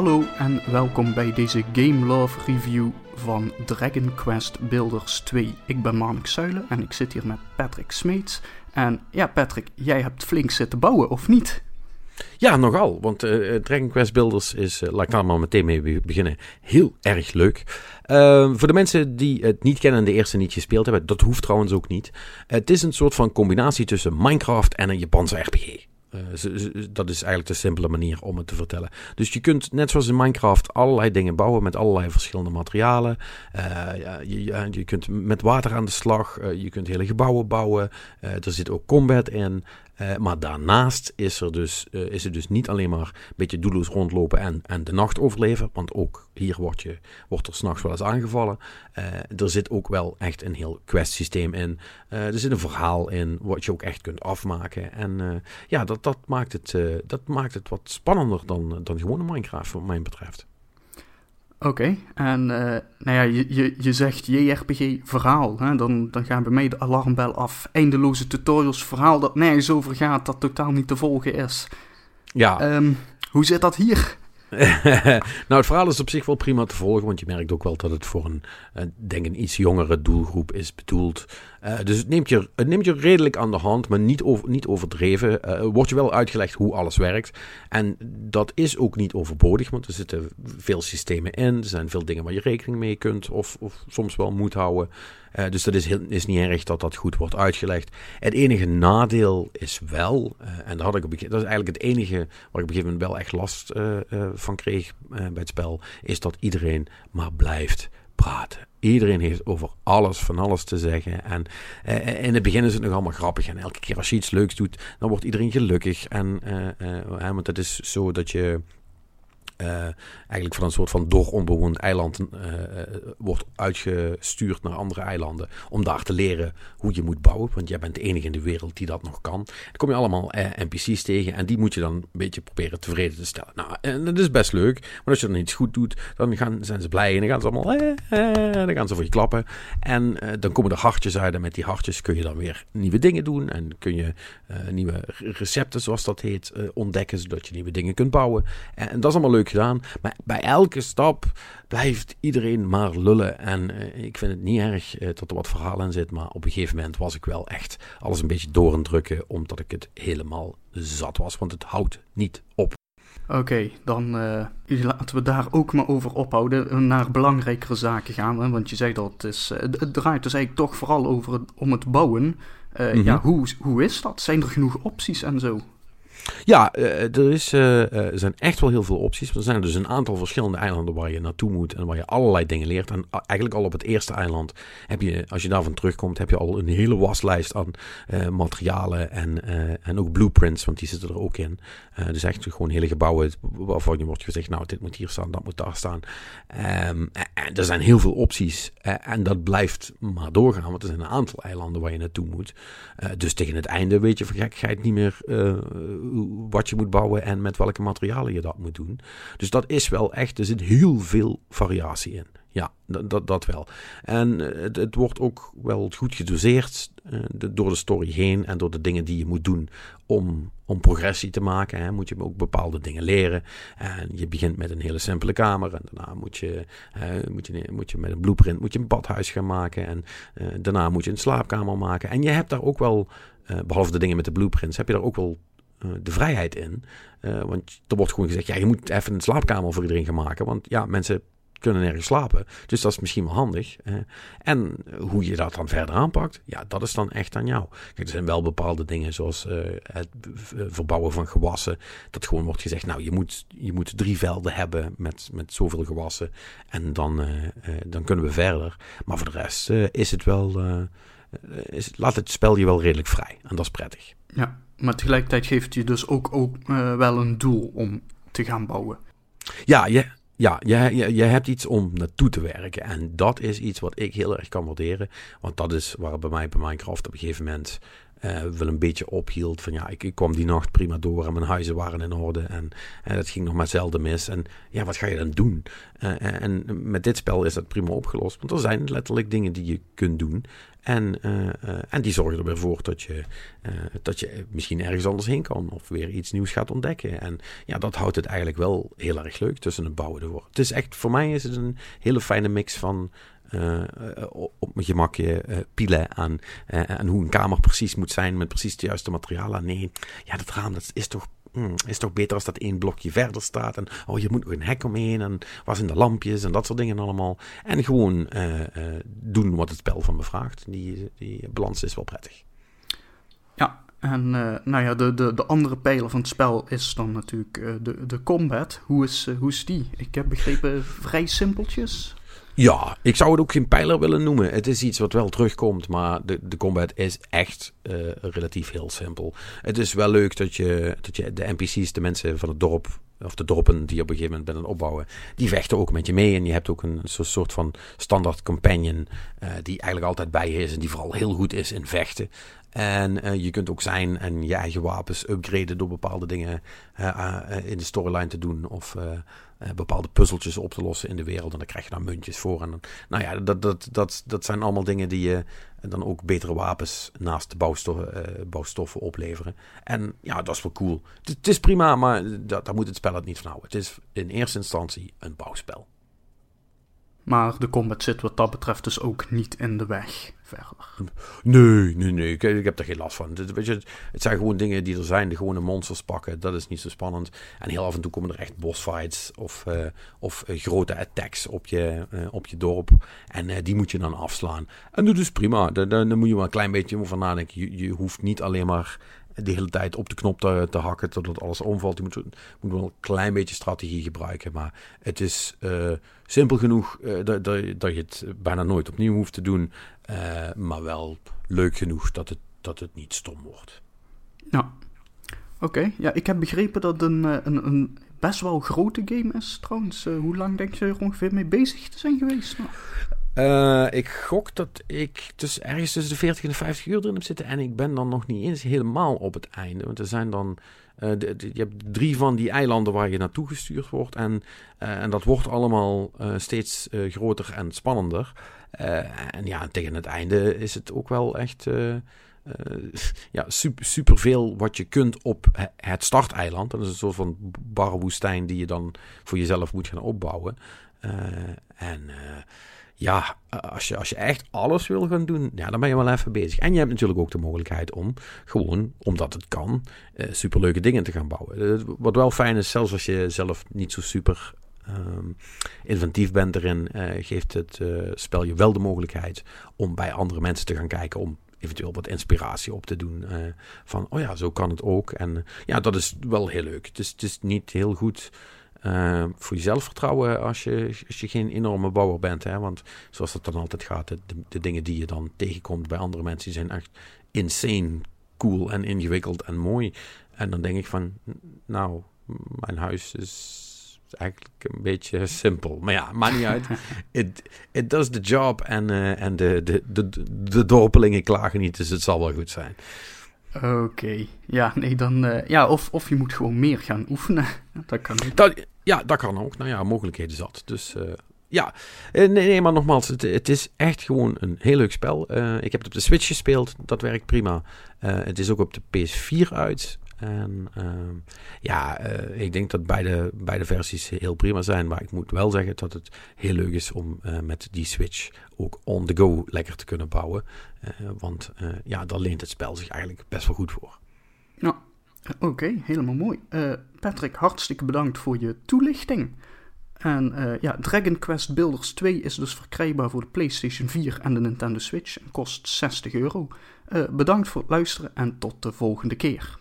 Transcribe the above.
Hallo en welkom bij deze Game Love Review van Dragon Quest Builders 2. Ik ben Marnik Zuilen en ik zit hier met Patrick Smeets. En ja, Patrick, jij hebt flink zitten bouwen, of niet? Ja, nogal. Want uh, Dragon Quest Builders is, uh, laat ik daar maar meteen mee beginnen, heel erg leuk. Uh, voor de mensen die het niet kennen en de eerste niet gespeeld hebben, dat hoeft trouwens ook niet. het is een soort van combinatie tussen Minecraft en een Japanse RPG. Uh, dat is eigenlijk de simpele manier om het te vertellen. Dus je kunt, net zoals in Minecraft, allerlei dingen bouwen met allerlei verschillende materialen. Ja, je, je, kunt met water aan de slag, uh, je kunt hele gebouwen bouwen. er zit ook combat in. Uh, maar daarnaast is, er dus, uh, is het dus niet alleen maar een beetje doelloos rondlopen en, en de nacht overleven. Want ook hier wordt, je, wordt er s'nachts wel eens aangevallen. Uh, er zit ook wel echt een heel quest systeem in. er zit een verhaal in wat je ook echt kunt afmaken. En ja, dat, dat, maakt het, dat maakt het wat spannender dan, dan gewone Minecraft, wat mij betreft. Oké, en uh, nou ja, je, je, je zegt JRPG verhaal, hè? Dan, dan gaan bij mij de alarmbel af. Eindeloze tutorials, verhaal dat nergens over gaat, dat totaal niet te volgen is. Ja. Um, hoe zit dat hier? nou, het verhaal is op zich wel prima te volgen, want je merkt ook wel dat het voor een, uh, denk een iets jongere doelgroep is bedoeld. Uh, dus het neemt, je, het neemt je redelijk aan de hand, maar niet, over, niet overdreven. Uh, wordt je wel uitgelegd hoe alles werkt. En dat is ook niet overbodig, want er zitten veel systemen in. Er zijn veel dingen waar je rekening mee kunt of, of soms wel moet houden. Uh, dus dat is, heel, is niet erg dat dat goed wordt uitgelegd. Het enige nadeel is wel, en daar had ik op, dat is eigenlijk het enige waar ik op een gegeven moment wel echt last van kreeg bij het spel, is dat iedereen maar blijft praten. Iedereen heeft over alles van alles te zeggen. En eh, in het begin is het nog allemaal grappig. En elke keer als je iets leuks doet, dan wordt iedereen gelukkig. En, uh, uh, want het is zo dat je eigenlijk van een soort van door onbewoond eiland uh, wordt uitgestuurd naar andere eilanden. Om daar te leren hoe je moet bouwen. Want jij bent de enige in de wereld die dat nog kan. Dan kom je allemaal NPC's tegen en die moet je dan een beetje proberen tevreden te stellen. Nou, en dat is best leuk. Maar als je dan iets goed doet, dan gaan, zijn ze blij en dan gaan ze allemaal. Eh, dan gaan ze voor je klappen. En dan komen er hartjes uit. En met die hartjes kun je dan weer nieuwe dingen doen. En kun je nieuwe recepten, zoals dat heet, ontdekken. Zodat je nieuwe dingen kunt bouwen. En, en dat is allemaal leuk gedaan. Maar bij elke stap blijft iedereen maar lullen. En uh, ik vind het niet erg uh, dat er wat verhaal in zit. Maar op een gegeven moment was ik wel echt alles een beetje door aan drukken. Omdat ik het helemaal zat was. Want het houdt niet op. Oké, okay, dan uh, laten we daar ook maar over ophouden. Naar belangrijkere zaken gaan. Hè? Want je zegt dat het, is, het draait dus eigenlijk toch vooral over het, om het bouwen. Mm -hmm. Ja, hoe, hoe is dat? Zijn er genoeg opties en zo? Ja, uh, er, is, uh, er zijn echt wel heel veel opties. Er zijn dus een aantal verschillende eilanden waar je naartoe moet en waar je allerlei dingen leert. En eigenlijk al op het eerste eiland heb je, als je daarvan terugkomt, heb je al een hele waslijst aan materialen en, en ook blueprints, want die zitten er ook in. dus echt gewoon hele gebouwen waarvan je wordt gezegd, nou, dit moet hier staan, dat moet daar staan. Um, en er zijn heel veel opties en dat blijft maar doorgaan, want er zijn een aantal eilanden waar je naartoe moet. dus tegen het einde weet je van gekkigheid niet meer wat je moet bouwen en met welke materialen je dat moet doen. Dus dat is wel echt, er zit heel veel variatie in. Ja, dat, dat, wel. En het, het, wordt ook wel goed gedoseerd de, door de story heen en door de dingen die je moet doen om, om progressie te maken. Hè, moet je ook bepaalde dingen leren. En je begint met een hele simpele kamer en daarna moet je, moet je, moet je met een blueprint moet je een badhuis gaan maken. En uh, daarna moet je een slaapkamer maken. En je hebt daar ook wel, behalve de dingen met de blueprints, heb je daar ook wel de vrijheid in. Uh, want er wordt gewoon gezegd, ja, je moet even een slaapkamer voor iedereen gaan maken. Want ja, mensen kunnen nergens slapen. Dus dat is misschien wel handig. En hoe je dat dan verder aanpakt, ja, dat is dan echt aan jou. Kijk, er zijn wel bepaalde dingen zoals het verbouwen van gewassen. Dat gewoon wordt gezegd, nou, je moet, je moet drie velden hebben met, met zoveel gewassen. En dan, dan kunnen we verder. Maar voor de rest is het wel... is, laat het spel je wel redelijk vrij. En dat is prettig. Ja, maar tegelijkertijd geeft je dus ook, ook uh, wel een doel om te gaan bouwen. Ja, je, ja je, je, je hebt iets om naartoe te werken. En dat is iets wat ik heel erg kan waarderen. Want dat is waar bij mij bij Minecraft op een gegeven moment wel een beetje ophield. Van ja, ik, ik, kwam die nacht prima door en mijn huizen waren in orde. En, en het ging nog maar zelden mis. En ja, wat ga je dan doen? en met dit spel is dat prima opgelost. Want er zijn letterlijk dingen die je kunt doen. En, en die zorgen er weer voor dat je, dat je misschien ergens anders heen kan. Of weer iets nieuws gaat ontdekken. En ja, dat houdt het eigenlijk wel heel erg leuk tussen het bouwen door. Het is echt, voor mij is het een hele fijne mix van op mijn gemakje uh, pielen aan, aan hoe een kamer precies moet zijn met precies het juiste materiaal aan. Nee, ja, dat raam dat is toch hmm, is toch beter als dat één blokje verder staat. En oh, je moet nog een hek omheen. En was in de lampjes en dat soort dingen allemaal. En gewoon doen wat het spel van me vraagt. Die, die balans is wel prettig. Ja, en nou ja, de, de, de andere pijler van het spel is dan natuurlijk de, de combat. Hoe is, hoe is die? Ik heb begrepen vrij simpeltjes. Ja, ik zou het ook geen pijler willen noemen. Het is iets wat wel terugkomt, maar de, de combat is echt uh, relatief heel simpel. Het is wel leuk dat je, dat je de NPC's, de mensen van het dorp, of de dorpen die je op een gegeven moment bent aan het opbouwen, die vechten ook met je mee. En je hebt ook een soort van standaard companion uh, die eigenlijk altijd bij je is en die vooral heel goed is in vechten. En uh, je kunt ook zijn en je eigen wapens upgraden door bepaalde dingen uh, in de storyline te doen. Of bepaalde puzzeltjes op te lossen in de wereld. En dan krijg je daar muntjes voor. En dan, nou ja, dat, dat, dat, dat zijn allemaal dingen die je dan ook betere wapens naast de bouwstoffen, bouwstoffen opleveren. En ja, dat is wel cool. Het, het is prima, maar dat, daar moet het spel het niet van houden. Het is in eerste instantie een bouwspel. Maar de combat zit wat dat betreft dus ook niet in de weg verder. Nee, nee, nee. Ik, heb er geen last van. Het, weet je, het zijn gewoon dingen die er zijn. De gewone monsters pakken, dat is niet zo spannend. En heel af en toe komen er echt bossfights of, uh, of uh, grote attacks op je, uh, op je dorp. En die moet je dan afslaan. En dat is prima. Daar, daar, moet je wel een klein beetje over nadenken. Je, je hoeft niet alleen maar de hele tijd op de knop te, te hakken totdat alles omvalt. Je moet, moet wel een klein beetje strategie gebruiken. Maar het is uh, simpel genoeg uh, dat, dat, dat, je het bijna nooit opnieuw hoeft te doen. Uh, maar wel leuk genoeg dat het, dat het niet stom wordt. Ja, oké. Ja, ik heb begrepen dat een, een, een best wel grote game is trouwens. hoe lang denk je er ongeveer mee bezig te zijn geweest? Uh, ik gok dat ik dus ergens tussen de 40 en de 50 uur erin heb zitten. En ik ben dan nog niet eens helemaal op het einde. Want er zijn dan. De, je hebt drie van die eilanden waar je naartoe gestuurd wordt. En, uh, en dat wordt allemaal steeds groter en spannender. en ja, tegen het einde is het ook wel echt. ja, super, super veel wat je kunt op het starteiland. Dat is een soort van barwoestijn die je dan voor jezelf moet gaan opbouwen. en ja, als je, als je echt alles wil gaan doen, ja, dan ben je wel even bezig. En je hebt natuurlijk ook de mogelijkheid om gewoon, omdat het kan, uh, superleuke dingen te gaan bouwen. Eh, wat wel fijn is, zelfs als je zelf niet zo super um, inventief bent erin, uh, geeft het spel je wel de mogelijkheid om bij andere mensen te gaan kijken, om eventueel wat inspiratie op te doen. Van, oh ja, zo kan het ook. En ja, dat is wel heel leuk. Het is, het is niet heel goed uh, voor je zelfvertrouwen als je, als je geen enorme bouwer bent. Hè? Want zoals dat dan altijd gaat, de, de dingen die je dan tegenkomt bij andere mensen, die zijn echt insane cool en ingewikkeld en mooi. En dan denk ik van, nou, mijn huis is eigenlijk een beetje simpel. Maar ja, maakt niet uit. It, it does the job. En, uh, en de, de, de, de dorpelingen klagen niet, dus het zal wel goed zijn. Oké, ja, nee, dan. Uh, ja, of, of je moet gewoon meer gaan oefenen. Dat kan. Dat, ja, dat kan ook. Nou ja, mogelijkheden zat. Dus uh, ja, nee, nee, maar nogmaals, het, het, is echt gewoon een heel leuk spel. Ik heb het op de Switch gespeeld, dat werkt prima. het is ook op de PS4 uit. En uh, ja, uh, ik denk dat beide, beide versies heel prima zijn. Maar ik moet wel zeggen dat het heel leuk is om uh, met die Switch ook on the go lekker te kunnen bouwen. want ja, daar leent het spel zich eigenlijk best wel goed voor. Nou, oké, helemaal mooi. Patrick, hartstikke bedankt voor je toelichting. En ja, Dragon Quest Builders 2 is dus verkrijgbaar voor de PlayStation 4 en de Nintendo Switch en kost 60 euro. Bedankt voor het luisteren en tot de volgende keer.